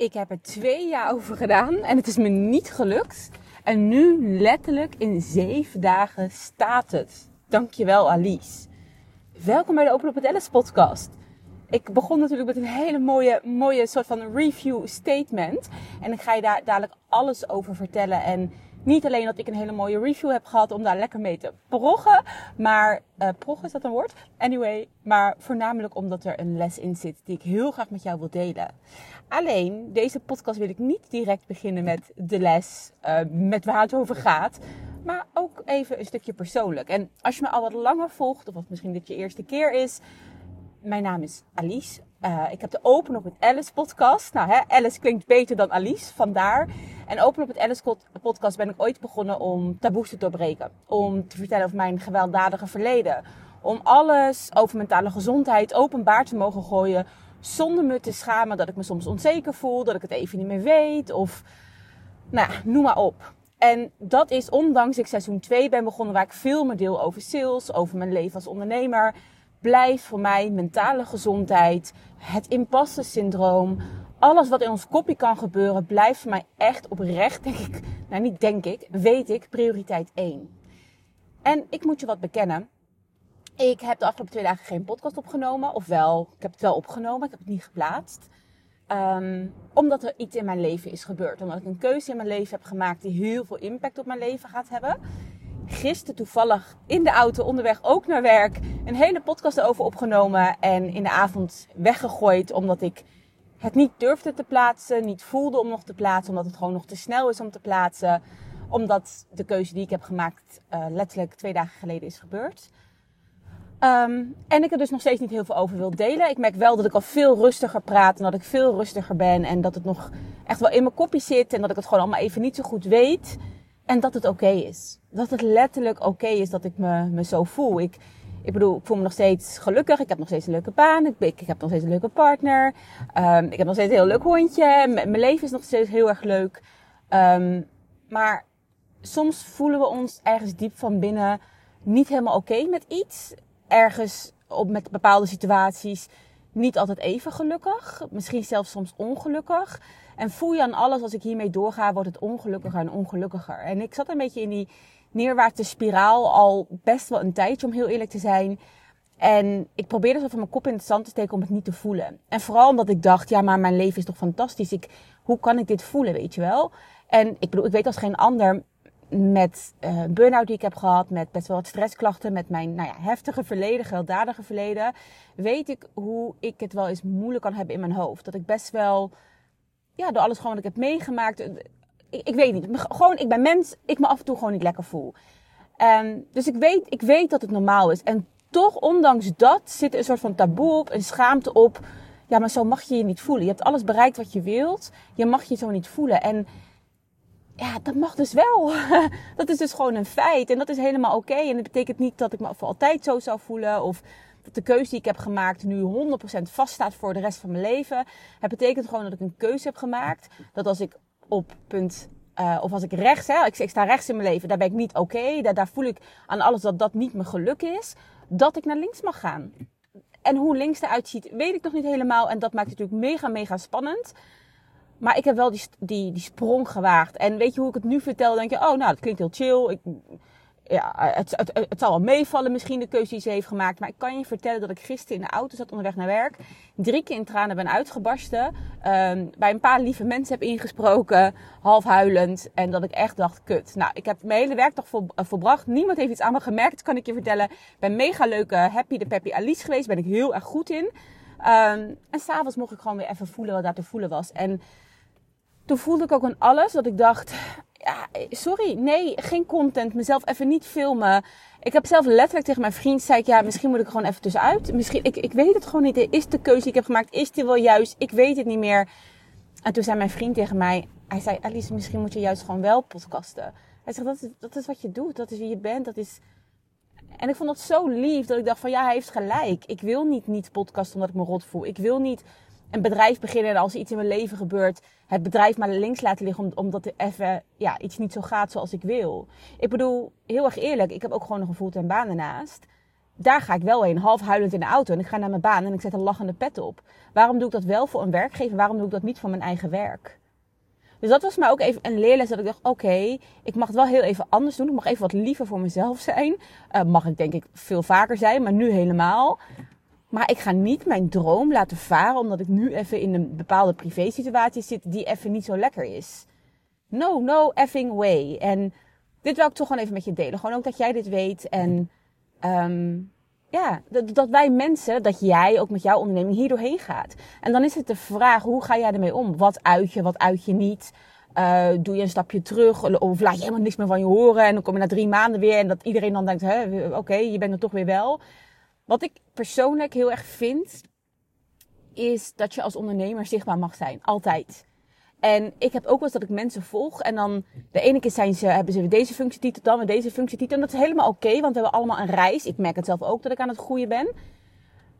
Ik heb er twee jaar over gedaan en het is me niet gelukt. En nu letterlijk in zeven dagen staat het. Dankjewel Alice. Welkom bij de Open op het Alice podcast. Ik begon natuurlijk met een hele mooie, mooie soort van review statement. En ik ga je daar dadelijk alles over vertellen. En niet alleen dat ik een hele mooie review heb gehad om daar lekker mee te proggen. Maar, uh, proggen is dat een woord? Anyway, maar voornamelijk omdat er een les in zit die ik heel graag met jou wil delen. Alleen, deze podcast wil ik niet direct beginnen met de les, uh, met waar het over gaat. Maar ook even een stukje persoonlijk. En als je me al wat langer volgt, of misschien dit je eerste keer is. Mijn naam is Alice. Uh, ik heb de Open op het Alice podcast. Nou, hè, Alice klinkt beter dan Alice, vandaar. En Open op het Alice podcast ben ik ooit begonnen om taboes te doorbreken. Om te vertellen over mijn gewelddadige verleden. Om alles over mentale gezondheid openbaar te mogen gooien. Zonder me te schamen dat ik me soms onzeker voel. Dat ik het even niet meer weet. Of, nou, noem maar op. En dat is ondanks ik seizoen 2 ben begonnen waar ik veel meer deel over sales. Over mijn leven als ondernemer. Blijft voor mij mentale gezondheid. Het impasse syndroom alles wat in ons kopje kan gebeuren, blijft voor mij echt oprecht, denk ik, nou niet denk ik, weet ik, prioriteit 1. En ik moet je wat bekennen. Ik heb de afgelopen twee dagen geen podcast opgenomen. Ofwel, ik heb het wel opgenomen, ik heb het niet geplaatst. Um, omdat er iets in mijn leven is gebeurd. Omdat ik een keuze in mijn leven heb gemaakt die heel veel impact op mijn leven gaat hebben. Gisteren toevallig in de auto onderweg ook naar werk een hele podcast erover opgenomen. En in de avond weggegooid omdat ik het niet durfde te plaatsen, niet voelde om nog te plaatsen, omdat het gewoon nog te snel is om te plaatsen. Omdat de keuze die ik heb gemaakt uh, letterlijk twee dagen geleden is gebeurd. Um, en ik er dus nog steeds niet heel veel over wil delen. Ik merk wel dat ik al veel rustiger praat en dat ik veel rustiger ben. En dat het nog echt wel in mijn kopje zit en dat ik het gewoon allemaal even niet zo goed weet. En dat het oké is. Dat het letterlijk oké is dat ik me, me zo voel. Ik, ik bedoel, ik voel me nog steeds gelukkig. Ik heb nog steeds een leuke baan. Ik, ik, heb nog steeds een leuke partner. Um, ik heb nog steeds een heel leuk hondje. Mijn leven is nog steeds heel erg leuk. Um, maar soms voelen we ons ergens diep van binnen niet helemaal oké met iets. Ergens op, met bepaalde situaties niet altijd even gelukkig. Misschien zelfs soms ongelukkig. En voel je aan alles, als ik hiermee doorga, wordt het ongelukkiger en ongelukkiger. En ik zat een beetje in die neerwaartse spiraal al best wel een tijdje, om heel eerlijk te zijn. En ik probeerde zo van mijn kop in het zand te steken om het niet te voelen. En vooral omdat ik dacht, ja, maar mijn leven is toch fantastisch. Ik, hoe kan ik dit voelen, weet je wel? En ik bedoel, ik weet als geen ander met uh, burn-out die ik heb gehad, met best wel wat stressklachten, met mijn nou ja, heftige verleden, gewelddadige verleden, weet ik hoe ik het wel eens moeilijk kan hebben in mijn hoofd. Dat ik best wel, ja, door alles gewoon wat ik heb meegemaakt, ik, weet niet. Gewoon, ik ben mens, ik me af en toe gewoon niet lekker voel. Um, dus ik weet, ik weet dat het normaal is. En toch, ondanks dat, zit een soort van taboe op, een schaamte op. Ja, maar zo mag je je niet voelen. Je hebt alles bereikt wat je wilt. Je mag je zo niet voelen. En ja, dat mag dus wel. dat is dus gewoon een feit. En dat is helemaal oké. En dat betekent niet dat ik me voor altijd zo zou voelen. Of dat de keuze die ik heb gemaakt nu 100% vaststaat voor de rest van mijn leven. Het betekent gewoon dat ik een keuze heb gemaakt. Dat als ik op punt uh, of als ik rechts, hè, ik, sta rechts in mijn leven, daar ben ik niet oké. Daar, daar voel ik aan alles dat dat niet mijn geluk is. Dat ik naar links mag gaan. En hoe links eruit ziet, weet ik nog niet helemaal. En dat maakt het natuurlijk mega, mega spannend. Maar ik heb wel die, die, die sprong gewaagd. En weet je hoe ik het nu vertel? denk je, oh, nou, dat klinkt heel chill. Ik, ja, het, het, zal wel meevallen misschien de keuze die ze heeft gemaakt. Maar ik kan je vertellen dat ik gisteren in de auto zat onderweg naar werk. Drie keer in tranen ben uitgebarsten. Um, bij een paar lieve mensen heb ingesproken. Half huilend. En dat ik echt dacht, kut. Nou, ik heb mijn hele werkdag vol, uh, volbracht. Niemand heeft iets aan me gemerkt, kan ik je vertellen. Ben mega leuke Happy de Peppy Alice geweest. Ben ik heel erg goed in. Um, en s'avonds mocht ik gewoon weer even voelen wat daar te voelen was. En toen voelde ik ook aan alles dat ik dacht, ja, sorry, nee, geen content, mezelf even niet filmen. Ik heb zelf letterlijk tegen mijn vriend zei ik, ja, misschien moet ik gewoon even tussenuit. Misschien, ik, ik weet het gewoon niet. Is de keuze die ik heb gemaakt, is die wel juist? Ik weet het niet meer. En toen zei mijn vriend tegen mij, hij zei, Alice, misschien moet je juist gewoon wel podcasten. Hij zegt, dat is, dat is wat je doet, dat is wie je bent, dat is... En ik vond dat zo lief, dat ik dacht van, ja, hij heeft gelijk. Ik wil niet niet podcasten omdat ik me rot voel. Ik wil niet een bedrijf beginnen en als er iets in mijn leven gebeurt, het bedrijf maar links laten liggen omdat er even ja, iets niet zo gaat zoals ik wil. Ik bedoel, heel erg eerlijk, ik heb ook gewoon nog een fulltime baan ernaast. daar ga ik wel heen, half huilend in de auto. En ik ga naar mijn baan en ik zet een lachende pet op. Waarom doe ik dat wel voor een werkgever? Waarom doe ik dat niet voor mijn eigen werk? Dus dat was mij ook even een leerles dat ik dacht, oké, ik mag het wel heel even anders doen. Ik mag even wat liever voor mezelf zijn. Uh, mag ik denk ik veel vaker zijn, maar nu helemaal. Maar ik ga niet mijn droom laten varen omdat ik nu even in een bepaalde privé situatie zit die even niet zo lekker is. No, no effing way. En dit wil ik toch gewoon even met je delen. Gewoon ook dat jij dit weet en um, ja, dat, dat wij mensen, dat jij ook met jouw onderneming hier doorheen gaat. En dan is het de vraag, hoe ga jij ermee om? Wat uit je, wat uit je niet? Uh, doe je een stapje terug of laat je helemaal niks meer van je horen en dan kom je na drie maanden weer en dat iedereen dan denkt, oké, je bent er toch weer wel. Wat ik persoonlijk heel erg vind, is dat je als ondernemer zichtbaar mag zijn. Altijd. En ik heb ook wel eens dat ik mensen volg. En dan de ene keer zijn ze, hebben ze deze functietitel, dan weer deze functietitel. En dat is helemaal oké, want we hebben allemaal een reis. Ik merk het zelf ook dat ik aan het groeien ben.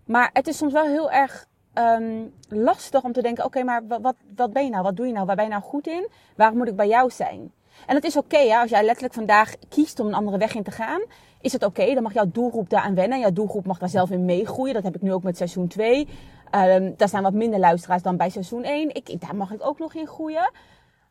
Maar het is soms wel heel erg um, lastig om te denken: oké, maar wat, wat ben je nou? Wat doe je nou? Waar ben je nou goed in? Waarom moet ik bij jou zijn? En het is oké, okay, als jij letterlijk vandaag kiest om een andere weg in te gaan, is het oké. Dan mag jouw doelgroep daaraan wennen. Jouw doelgroep mag daar zelf in meegroeien. Dat heb ik nu ook met seizoen 2. Um, daar zijn wat minder luisteraars dan bij seizoen 1. Ik, daar mag ik ook nog in groeien.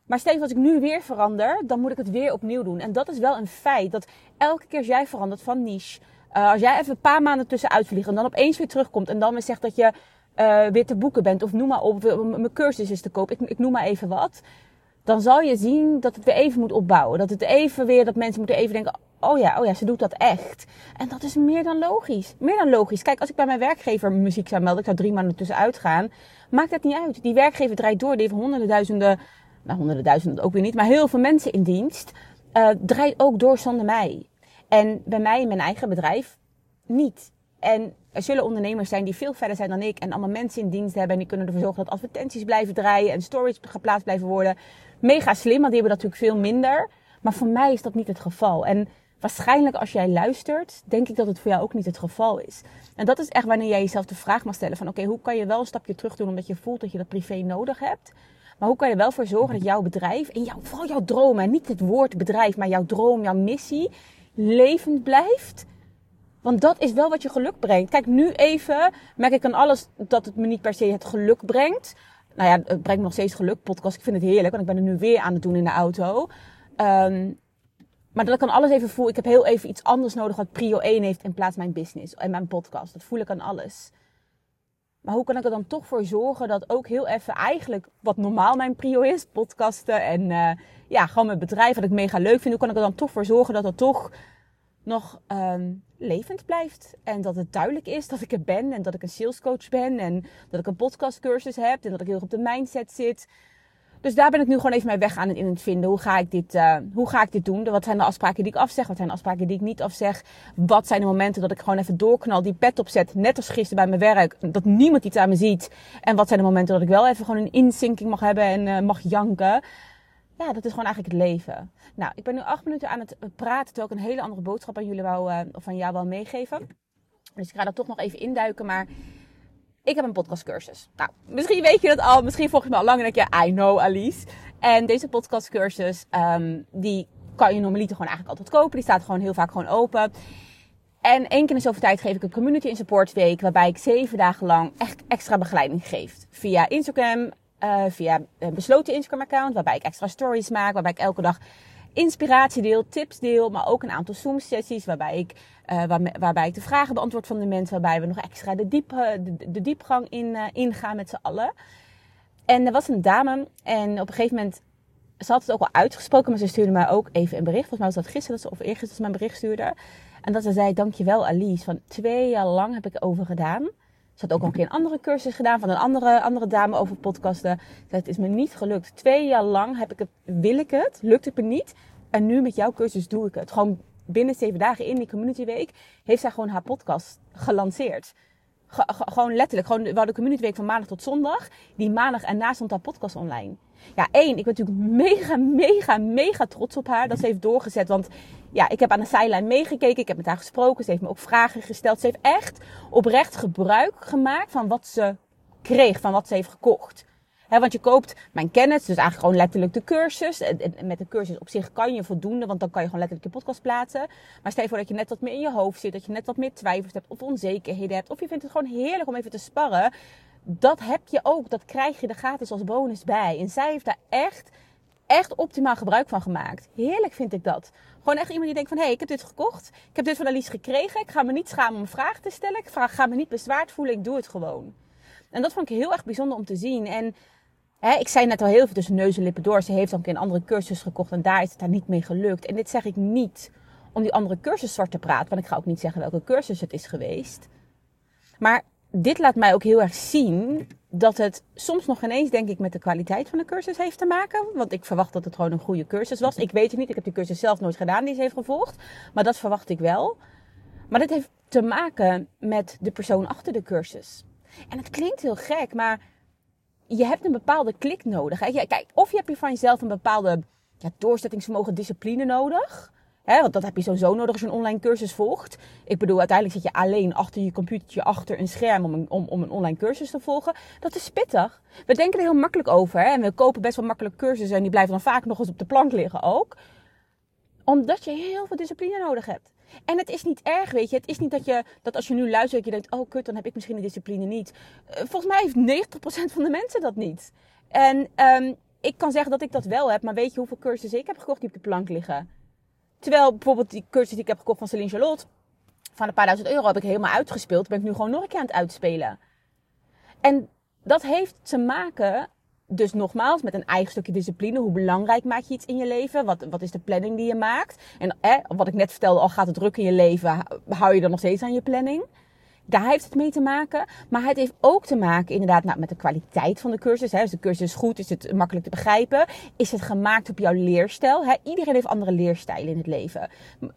Maar steeds als ik nu weer verander, dan moet ik het weer opnieuw doen. En dat is wel een feit. Dat elke keer als jij verandert van niche. Uh, als jij even een paar maanden tussenuit vliegt en dan opeens weer terugkomt. En dan weer zegt dat je uh, weer te boeken bent. Of noem maar op, mijn cursus is te koop. Ik, ik noem maar even wat dan zal je zien dat het weer even moet opbouwen. Dat het even weer, dat mensen moeten even denken, oh ja, oh ja, ze doet dat echt. En dat is meer dan logisch. Meer dan logisch. Kijk, als ik bij mijn werkgever muziek zou melden, ik zou drie maanden tussenuit gaan, maakt dat niet uit. Die werkgever draait door, die heeft honderden duizenden, nou honderden duizenden ook weer niet, maar heel veel mensen in dienst. Uh, draait ook door zonder mij. En bij mij in mijn eigen bedrijf niet. En er zullen ondernemers zijn die veel verder zijn dan ik en allemaal mensen in dienst hebben en die kunnen ervoor zorgen dat advertenties blijven draaien en stories geplaatst blijven worden mega slim, want die hebben dat natuurlijk veel minder. Maar voor mij is dat niet het geval. En waarschijnlijk als jij luistert, denk ik dat het voor jou ook niet het geval is. En dat is echt wanneer jij jezelf de vraag mag stellen van oké, hoe kan je wel een stapje terug doen omdat je voelt dat je dat privé nodig hebt. Maar hoe kan je er wel voor zorgen dat jouw bedrijf en jouw, vooral jouw dromen, niet het woord bedrijf, maar jouw droom, jouw missie, levend blijft? Want dat is wel wat je geluk brengt. Kijk, nu even merk ik aan alles dat het me niet per se het geluk brengt nou ja, het brengt me nog steeds geluk, podcast. Ik vind het heerlijk, want ik ben er nu weer aan het doen in de auto. Um, maar dat ik aan alles even voel, ik heb heel even iets anders nodig wat prio 1 heeft in plaats van mijn business en mijn podcast. Dat voel ik aan alles. Maar hoe kan ik er dan toch voor zorgen dat ook heel even eigenlijk wat normaal mijn prio is, podcasten en uh, ja, gewoon mijn bedrijf wat ik mega leuk vind. Hoe kan ik er dan toch voor zorgen dat er toch nog um, levend blijft. En dat het duidelijk is dat ik er ben en dat ik een salescoach ben en dat ik een podcastcursus heb en dat ik heel erg op de mindset zit. Dus daar ben ik nu gewoon even mijn weg aan in het vinden. Hoe ga ik dit, uh, hoe ga ik dit doen? Wat zijn de afspraken die ik afzeg? Wat zijn de afspraken die ik niet afzeg? Wat zijn de momenten dat ik gewoon even doorknal, die pet opzet, net als gisteren bij mijn werk, dat niemand iets aan me ziet? En wat zijn de momenten dat ik wel even gewoon een inzinking mag hebben en uh, mag janken? ja, dat is gewoon eigenlijk het leven. Nou, ik ben nu acht minuten aan het praten, terwijl ik een hele andere boodschap aan jullie wou, of van jou wil meegeven. Dus ik ga dat toch nog even induiken, maar ik heb een podcastcursus. Nou, misschien weet je dat al, misschien volg je me al lang en denk je, I know Alice. En deze podcastcursus, um, die kan je normaliter gewoon eigenlijk altijd kopen. Die staat gewoon heel vaak gewoon open. En één keer in zoveel tijd geef ik een community in support week, waarbij ik zeven dagen lang echt extra begeleiding geef. Via Instagram, uh, via een besloten Instagram-account, waarbij ik extra stories maak, waarbij ik elke dag inspiratie deel, tips deel, maar ook een aantal Zoom-sessies waarbij ik, waar, waarbij ik de vragen beantwoord van de mensen, waarbij we nog extra de, diep, de, de diepgang in, uh, ingaan met z'n allen. En er was een dame en op een gegeven moment, ze had het ook al uitgesproken, maar ze stuurde mij ook even een bericht. Volgens mij was dat gisteren of eergisteren dat ze mijn bericht stuurde. En dat ze zei, dankjewel Alice, van twee jaar lang heb ik over gedaan. Ze had ook een keer een andere cursus gedaan van een andere, andere dame over podcasten. Het is me niet gelukt. Twee jaar lang heb ik het, wil ik het, lukt het me niet. En nu met jouw cursus doe ik het. Gewoon binnen zeven dagen in die community week heeft zij gewoon haar podcast gelanceerd. gewoon letterlijk, gewoon, we hadden community week van maandag tot zondag. Die maandag en na stond haar podcast online. Ja, één, ik ben natuurlijk mega, mega, mega trots op haar dat ze heeft doorgezet. Want ja, ik heb aan de zijlijn meegekeken. Ik heb met haar gesproken. Ze heeft me ook vragen gesteld. Ze heeft echt oprecht gebruik gemaakt van wat ze kreeg, van wat ze heeft gekocht. want je koopt mijn kennis, dus eigenlijk gewoon letterlijk de cursus. En met de cursus op zich kan je voldoende, want dan kan je gewoon letterlijk je podcast plaatsen. Maar stel je voor dat je net wat meer in je hoofd zit, dat je net wat meer twijfels hebt of onzekerheden hebt. Of je vindt het gewoon heerlijk om even te sparren. Dat heb je ook, dat krijg je er gratis als bonus bij. En zij heeft daar echt echt optimaal gebruik van gemaakt. Heerlijk vind ik dat. Gewoon echt iemand die denkt van, hé, hey, ik heb dit gekocht. Ik heb dit van Alice gekregen. Ik ga me niet schamen om een vraag te stellen. Ik ga me niet bezwaard voelen. Ik doe het gewoon. En dat vond ik heel erg bijzonder om te zien. En hè, ik zei net al heel veel tussen neus en lippen door. Ze heeft ook een andere cursus gekocht en daar is het haar niet mee gelukt. En dit zeg ik niet om die andere cursus zwart te praten. Want ik ga ook niet zeggen welke cursus het is geweest. Maar dit laat mij ook heel erg zien dat het soms nog ineens, denk ik, met de kwaliteit van de cursus heeft te maken. Want ik verwacht dat het gewoon een goede cursus was. Ik weet het niet, ik heb die cursus zelf nooit gedaan die ze heeft gevolgd. Maar dat verwacht ik wel. Maar dit heeft te maken met de persoon achter de cursus. En het klinkt heel gek, maar je hebt een bepaalde klik nodig. Hè? Kijk, of je hebt je van jezelf een bepaalde ja, doorzettingsvermogen, discipline nodig. Want dat heb je sowieso nodig als je een online cursus volgt. Ik bedoel, uiteindelijk zit je alleen achter je computertje, achter een scherm om een, om, om een online cursus te volgen. Dat is pittig. We denken er heel makkelijk over. En we kopen best wel makkelijk cursussen en die blijven dan vaak nog eens op de plank liggen ook. Omdat je heel veel discipline nodig hebt. En het is niet erg, weet je. Het is niet dat, je, dat als je nu luistert, je denkt, oh kut, dan heb ik misschien de discipline niet. Eh, volgens mij heeft 90% van de mensen dat niet. En um, ik kan zeggen dat ik dat wel heb, maar weet je hoeveel cursussen ik heb gekocht die op de plank liggen? Terwijl bijvoorbeeld die cursus die ik heb gekocht van Celine Charlotte, van een paar duizend euro heb ik helemaal uitgespeeld. Ben ik nu gewoon nog een keer aan het uitspelen. En dat heeft te maken, dus nogmaals, met een eigen stukje discipline. Hoe belangrijk maak je iets in je leven? Wat, wat is de planning die je maakt? En eh, wat ik net vertelde, al gaat het druk in je leven, hou je dan nog steeds aan je planning? Daar heeft het mee te maken. Maar het heeft ook te maken inderdaad nou, met de kwaliteit van de cursus. Hè. Is de cursus goed? Is het makkelijk te begrijpen? Is het gemaakt op jouw leerstijl? Hè? Iedereen heeft andere leerstijlen in het leven.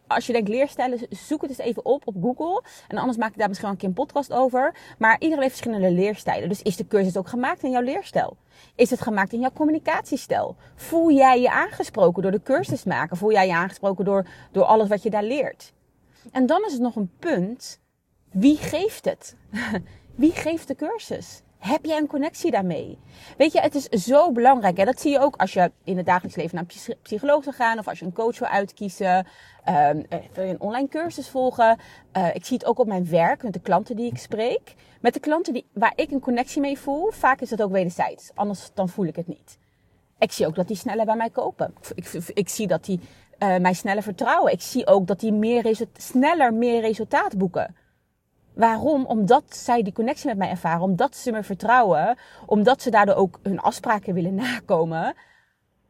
Als je denkt leerstijlen, zoek het eens even op op Google. En anders maak ik daar misschien wel een keer een podcast over. Maar iedereen heeft verschillende leerstijlen. Dus is de cursus ook gemaakt in jouw leerstijl? Is het gemaakt in jouw communicatiestijl? Voel jij je aangesproken door de cursus maken? Voel jij je aangesproken door, door alles wat je daar leert? En dan is het nog een punt wie geeft het? Wie geeft de cursus? Heb jij een connectie daarmee? Weet je, het is zo belangrijk. Hè? Dat zie je ook als je in het dagelijks leven naar een psycholoog wil gaan. Of als je een coach wil uitkiezen. Um, wil je een online cursus volgen. Uh, ik zie het ook op mijn werk met de klanten die ik spreek. Met de klanten die, waar ik een connectie mee voel. Vaak is dat ook wederzijds. Anders dan voel ik het niet. Ik zie ook dat die sneller bij mij kopen. Ik, ik, zie dat die uh, mij sneller vertrouwen. Ik zie ook dat die meer sneller meer resultaat boeken. Waarom? Omdat zij die connectie met mij ervaren, omdat ze me vertrouwen, omdat ze daardoor ook hun afspraken willen nakomen.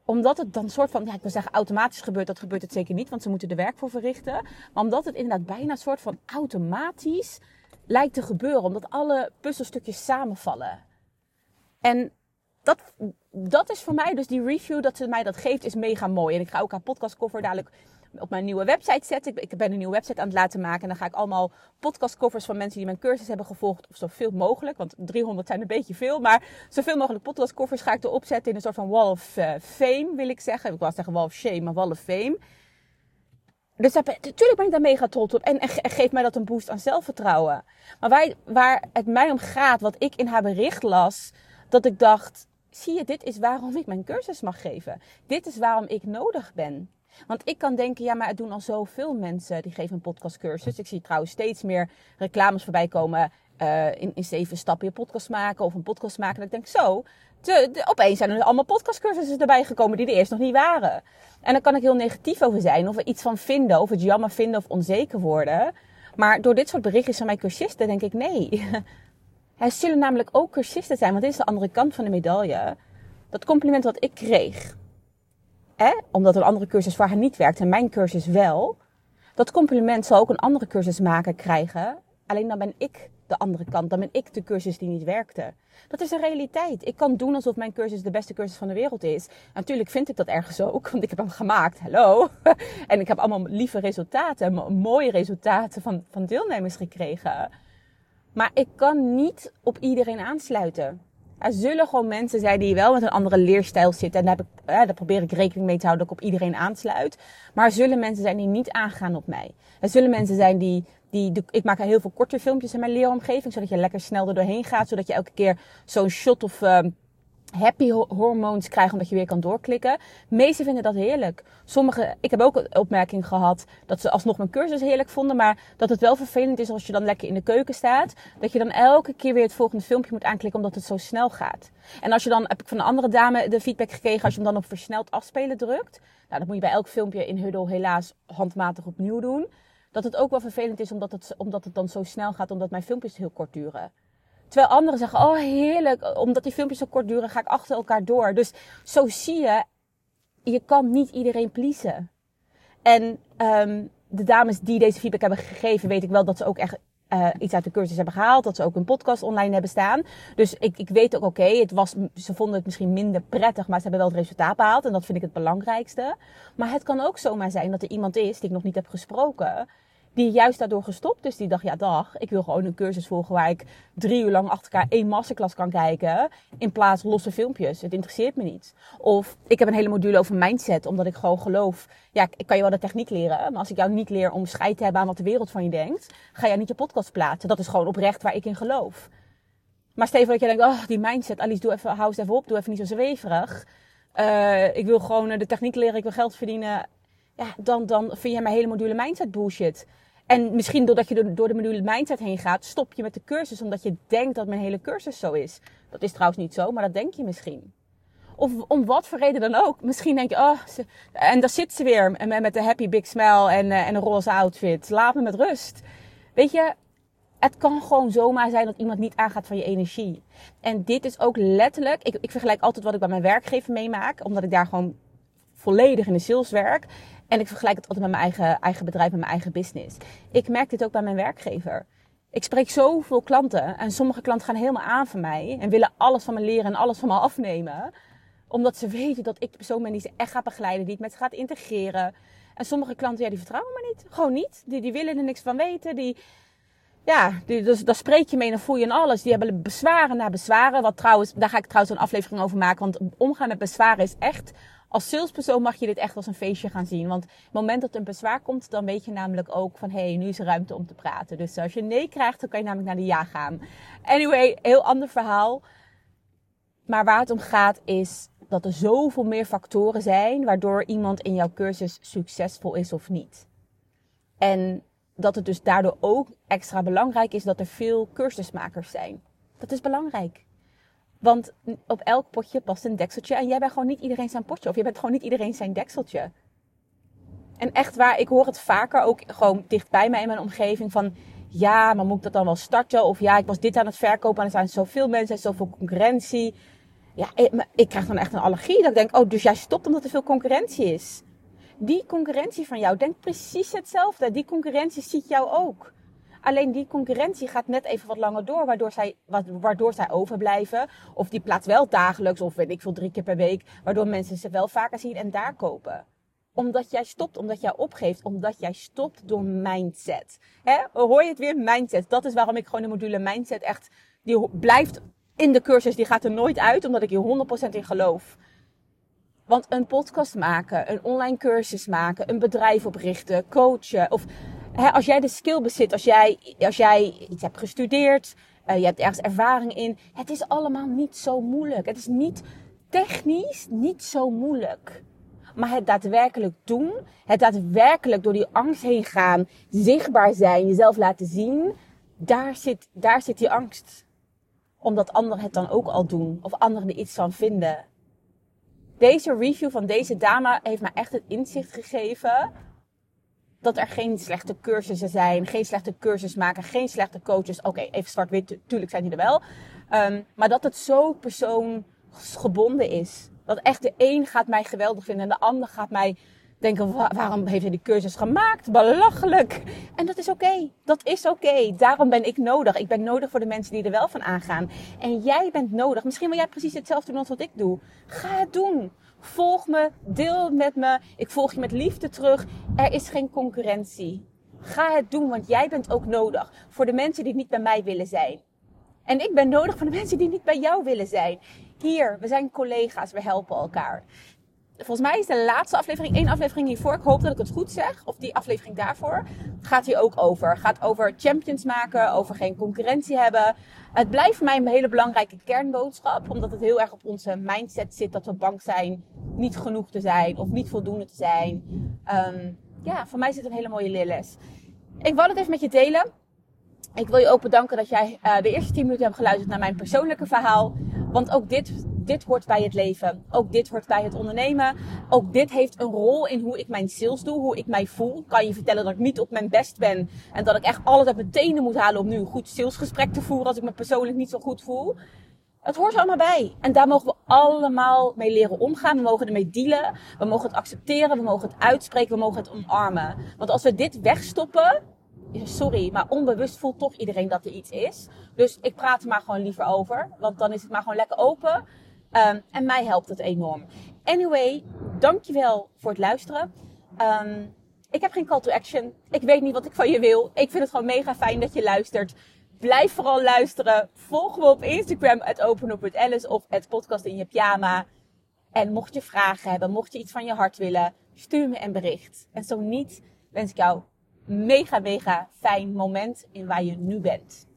Omdat het dan soort van, ja, ik wil zeggen automatisch gebeurt, dat gebeurt het zeker niet, want ze moeten er werk voor verrichten. Maar omdat het inderdaad bijna een soort van automatisch lijkt te gebeuren, omdat alle puzzelstukjes samenvallen. En dat, dat is voor mij dus die review dat ze mij dat geeft, is mega mooi. En ik ga ook haar podcastcover dadelijk op mijn nieuwe website zetten. Ik, ben een nieuwe website aan het laten maken. En dan ga ik allemaal podcastcovers van mensen die mijn cursus hebben gevolgd. Of zoveel mogelijk. Want 300 zijn een beetje veel. Maar zoveel mogelijk podcastcovers ga ik erop zetten in een soort van wall of uh, fame, wil ik zeggen. Ik wou zeggen wall of shame, maar wall of fame. Dus natuurlijk ben ik daar mega trots op. En, en, geeft mij dat een boost aan zelfvertrouwen. Maar waar, waar het mij om gaat, wat ik in haar bericht las, dat ik dacht: zie je, dit is waarom ik mijn cursus mag geven. Dit is waarom ik nodig ben. Want ik kan denken, ja, maar het doen al zoveel mensen die geven een podcastcursus. Ik zie trouwens steeds meer reclames voorbij komen uh, in, in zeven stappen je podcast maken of een podcast maken. En ik denk zo, te, opeens zijn er allemaal podcastcursussen erbij gekomen die er eerst nog niet waren. En dan kan ik heel negatief over zijn of er iets van vinden, of het jammer vinden of onzeker worden. Maar door dit soort berichtjes van mijn cursisten denk ik nee. Er zullen namelijk ook cursisten zijn, want dit is de andere kant van de medaille. Dat compliment wat ik kreeg omdat een andere cursus voor haar niet werkt en mijn cursus wel. Dat compliment zal ook een andere cursusmaker krijgen. Alleen dan ben ik de andere kant. Dan ben ik de cursus die niet werkte. Dat is een realiteit. Ik kan doen alsof mijn cursus de beste cursus van de wereld is. natuurlijk vind ik dat ergens ook, want ik heb hem gemaakt. Hallo. en ik heb allemaal lieve resultaten, mooie resultaten van, van deelnemers gekregen. Maar ik kan niet op iedereen aansluiten. Er zullen gewoon mensen zijn die wel met een andere leerstijl zitten. En daar, heb ik, daar probeer ik rekening mee te houden dat ik op iedereen aansluit. Maar er zullen mensen zijn die niet aangaan op mij. Er zullen mensen zijn die, die, ik maak heel veel korte filmpjes in mijn leeromgeving, zodat je lekker snel er doorheen gaat, zodat je elke keer zo'n shot of uh, happy hormoons krijgen omdat je weer kan doorklikken. De meesten vinden dat heerlijk. Sommigen, ik heb ook een opmerking gehad dat ze alsnog mijn cursus heerlijk vonden, maar dat het wel vervelend is als je dan lekker in de keuken staat, dat je dan elke keer weer het volgende filmpje moet aanklikken omdat het zo snel gaat. En als je dan, heb ik van een andere dame de feedback gekregen, als je hem dan op versneld afspelen drukt, nou dat moet je bij elk filmpje in Huddle helaas handmatig opnieuw doen, dat het ook wel vervelend is omdat het, omdat het dan zo snel gaat, omdat mijn filmpjes heel kort duren. Terwijl anderen zeggen, oh heerlijk, omdat die filmpjes zo kort duren, ga ik achter elkaar door. Dus zo zie je, je kan niet iedereen pleasen. En um, de dames die deze feedback hebben gegeven, weet ik wel dat ze ook echt uh, iets uit de cursus hebben gehaald. Dat ze ook een podcast online hebben staan. Dus ik, ik weet ook, oké, het was, ze vonden het misschien minder prettig, maar ze hebben wel het resultaat behaald. En dat vind ik het belangrijkste. Maar het kan ook zomaar zijn dat er iemand is die ik nog niet heb gesproken die juist daardoor gestopt is. Die dacht, ja dag, ik wil gewoon een cursus volgen waar ik drie uur lang achter elkaar één masterclass kan kijken. In plaats losse filmpjes. Het interesseert me niet. Of ik heb een hele module over mindset, omdat ik gewoon geloof. Ja, ik kan je wel de techniek leren. Maar als ik jou niet leer om scheid te hebben aan wat de wereld van je denkt, ga jij niet je podcast plaatsen. Dat is gewoon oprecht waar ik in geloof. Maar Steven, dat je denkt, oh, die mindset, Alice, doe even, hou eens even op, doe even niet zo zweverig. Uh, ik wil gewoon de techniek leren, ik wil geld verdienen. Ja, dan, dan vind jij mijn hele module mindset bullshit. En misschien doordat je door de module mindset heen gaat, stop je met de cursus omdat je denkt dat mijn hele cursus zo is. Dat is trouwens niet zo, maar dat denk je misschien. Of om wat voor reden dan ook. Misschien denk je, oh, en daar zit ze weer met de happy big smile en, eh, en een roze outfit. Laat me met rust. Weet je, het kan gewoon zomaar zijn dat iemand niet aangaat van je energie. En dit is ook letterlijk, ik, ik vergelijk altijd wat ik bij mijn werkgever meemaak, omdat ik daar gewoon volledig in de sales werk. En ik vergelijk het altijd met mijn eigen, eigen bedrijf, met mijn eigen business. Ik merk dit ook bij mijn werkgever. Ik spreek zoveel klanten en sommige klanten gaan helemaal aan van mij en willen alles van me leren en alles van me afnemen. Omdat ze weten dat ik de persoon ben die ze echt gaat begeleiden, die het met ze gaat integreren. En sommige klanten, ja, die vertrouwen me niet. Gewoon niet. Die, die willen er niks van weten. Die, ja, die, dus, daar spreek je mee en voel je en alles. Die hebben bezwaren na bezwaren. Wat trouwens, daar ga ik trouwens een aflevering over maken. Want omgaan met bezwaren is echt als salespersoon mag je dit echt als een feestje gaan zien. Want het moment dat er een bezwaar komt, dan weet je namelijk ook van hé, hey, nu is er ruimte om te praten. Dus als je nee krijgt, dan kan je namelijk naar de ja gaan. Anyway, heel ander verhaal. Maar waar het om gaat is dat er zoveel meer factoren zijn waardoor iemand in jouw cursus succesvol is of niet. En dat het dus daardoor ook extra belangrijk is dat er veel cursusmakers zijn. Dat is belangrijk. Want op elk potje past een dekseltje. En jij bent gewoon niet iedereen zijn potje. Of je bent gewoon niet iedereen zijn dekseltje. En echt waar, ik hoor het vaker ook gewoon dichtbij mij in mijn omgeving van... Ja, maar moet ik dat dan wel starten? Of ja, ik was dit aan het verkopen en er zijn zoveel mensen, zoveel concurrentie. Ja, ik, ik krijg dan echt een allergie. Dat ik denk, oh, dus jij stopt omdat er veel concurrentie is. Die concurrentie van jou denkt precies hetzelfde. Die concurrentie ziet jou ook. Alleen die concurrentie gaat net even wat langer door, waardoor zij, waardoor zij overblijven. Of die plaats wel dagelijks, of weet ik veel, drie keer per week. Waardoor mensen ze wel vaker zien en daar kopen omdat jij stopt, omdat jij opgeeft, omdat jij stopt door mindset. Hè? Hoor je het weer? Mindset. Dat is waarom ik gewoon de module mindset echt, die blijft in de cursus, die gaat er nooit uit, omdat ik hier 100% in geloof. Want een podcast maken, een online cursus maken, een bedrijf oprichten, coachen of als jij de skill bezit, als jij, als jij iets hebt gestudeerd, uh, je hebt ergens ervaring in. Het is allemaal niet zo moeilijk. Het is niet technisch niet zo moeilijk. Maar het daadwerkelijk doen, het daadwerkelijk door die angst heen gaan, zichtbaar zijn, jezelf laten zien, daar zit, daar zit die angst. Omdat anderen het dan ook al doen of anderen er iets van vinden. Deze review van deze dame heeft me echt het inzicht gegeven dat er geen slechte cursussen zijn, geen slechte cursus maken, geen slechte coaches. Oké, even zwart-wit, tuurlijk zijn die er wel. Um, maar dat het zo persoonsgebonden is. Dat echt de een gaat mij geweldig vinden en de ander gaat mij denken, waarom heeft hij die cursus gemaakt? Belachelijk. En dat is oké. Dat is oké. Daarom ben ik nodig. Ik ben nodig voor de mensen die er wel van aangaan. En jij bent nodig. Misschien wil jij precies hetzelfde doen als wat ik doe. Ga het doen. Volg me, deel met me. Ik volg je met liefde terug. Er is geen concurrentie. Ga het doen, want jij bent ook nodig voor de mensen die niet bij mij willen zijn. En ik ben nodig voor de mensen die niet bij jou willen zijn. Hier, we zijn collega's, we helpen elkaar. Volgens mij is de laatste aflevering, één aflevering hiervoor. Ik hoop dat ik het goed zeg. Of die aflevering daarvoor. Gaat hier ook over. Gaat over champions maken. Over geen concurrentie hebben. Het blijft voor mij een hele belangrijke kernboodschap. Omdat het heel erg op onze mindset zit. Dat we bang zijn niet genoeg te zijn. Of niet voldoende te zijn. Um, ja, voor mij zit een hele mooie leerles. Ik wil het even met je delen. Ik wil je ook bedanken dat jij uh, de eerste 10 minuten hebt geluisterd naar mijn persoonlijke verhaal. Want ook dit, dit hoort bij het leven. Ook dit hoort bij het ondernemen. Ook dit heeft een rol in hoe ik mijn sales doe, hoe ik mij voel. Kan je vertellen dat ik niet op mijn best ben. En dat ik echt alles uit mijn tenen moet halen om nu een goed salesgesprek te voeren als ik me persoonlijk niet zo goed voel. Het hoort er allemaal bij. En daar mogen we allemaal mee leren omgaan. We mogen ermee dealen. We mogen het accepteren. We mogen het uitspreken. We mogen het omarmen. Want als we dit wegstoppen, sorry, maar onbewust voelt toch iedereen dat er iets is. Dus ik praat er maar gewoon liever over. Want dan is het maar gewoon lekker open. Um, en mij helpt het enorm. Anyway, dankjewel voor het luisteren. Um, ik heb geen call to action. Ik weet niet wat ik van je wil. Ik vind het gewoon mega fijn dat je luistert. Blijf vooral luisteren. Volg me op Instagram, het of het podcast in je pyjama. En mocht je vragen hebben, mocht je iets van je hart willen, stuur me een bericht. En zo niet, wens ik jou mega, mega fijn moment in waar je nu bent.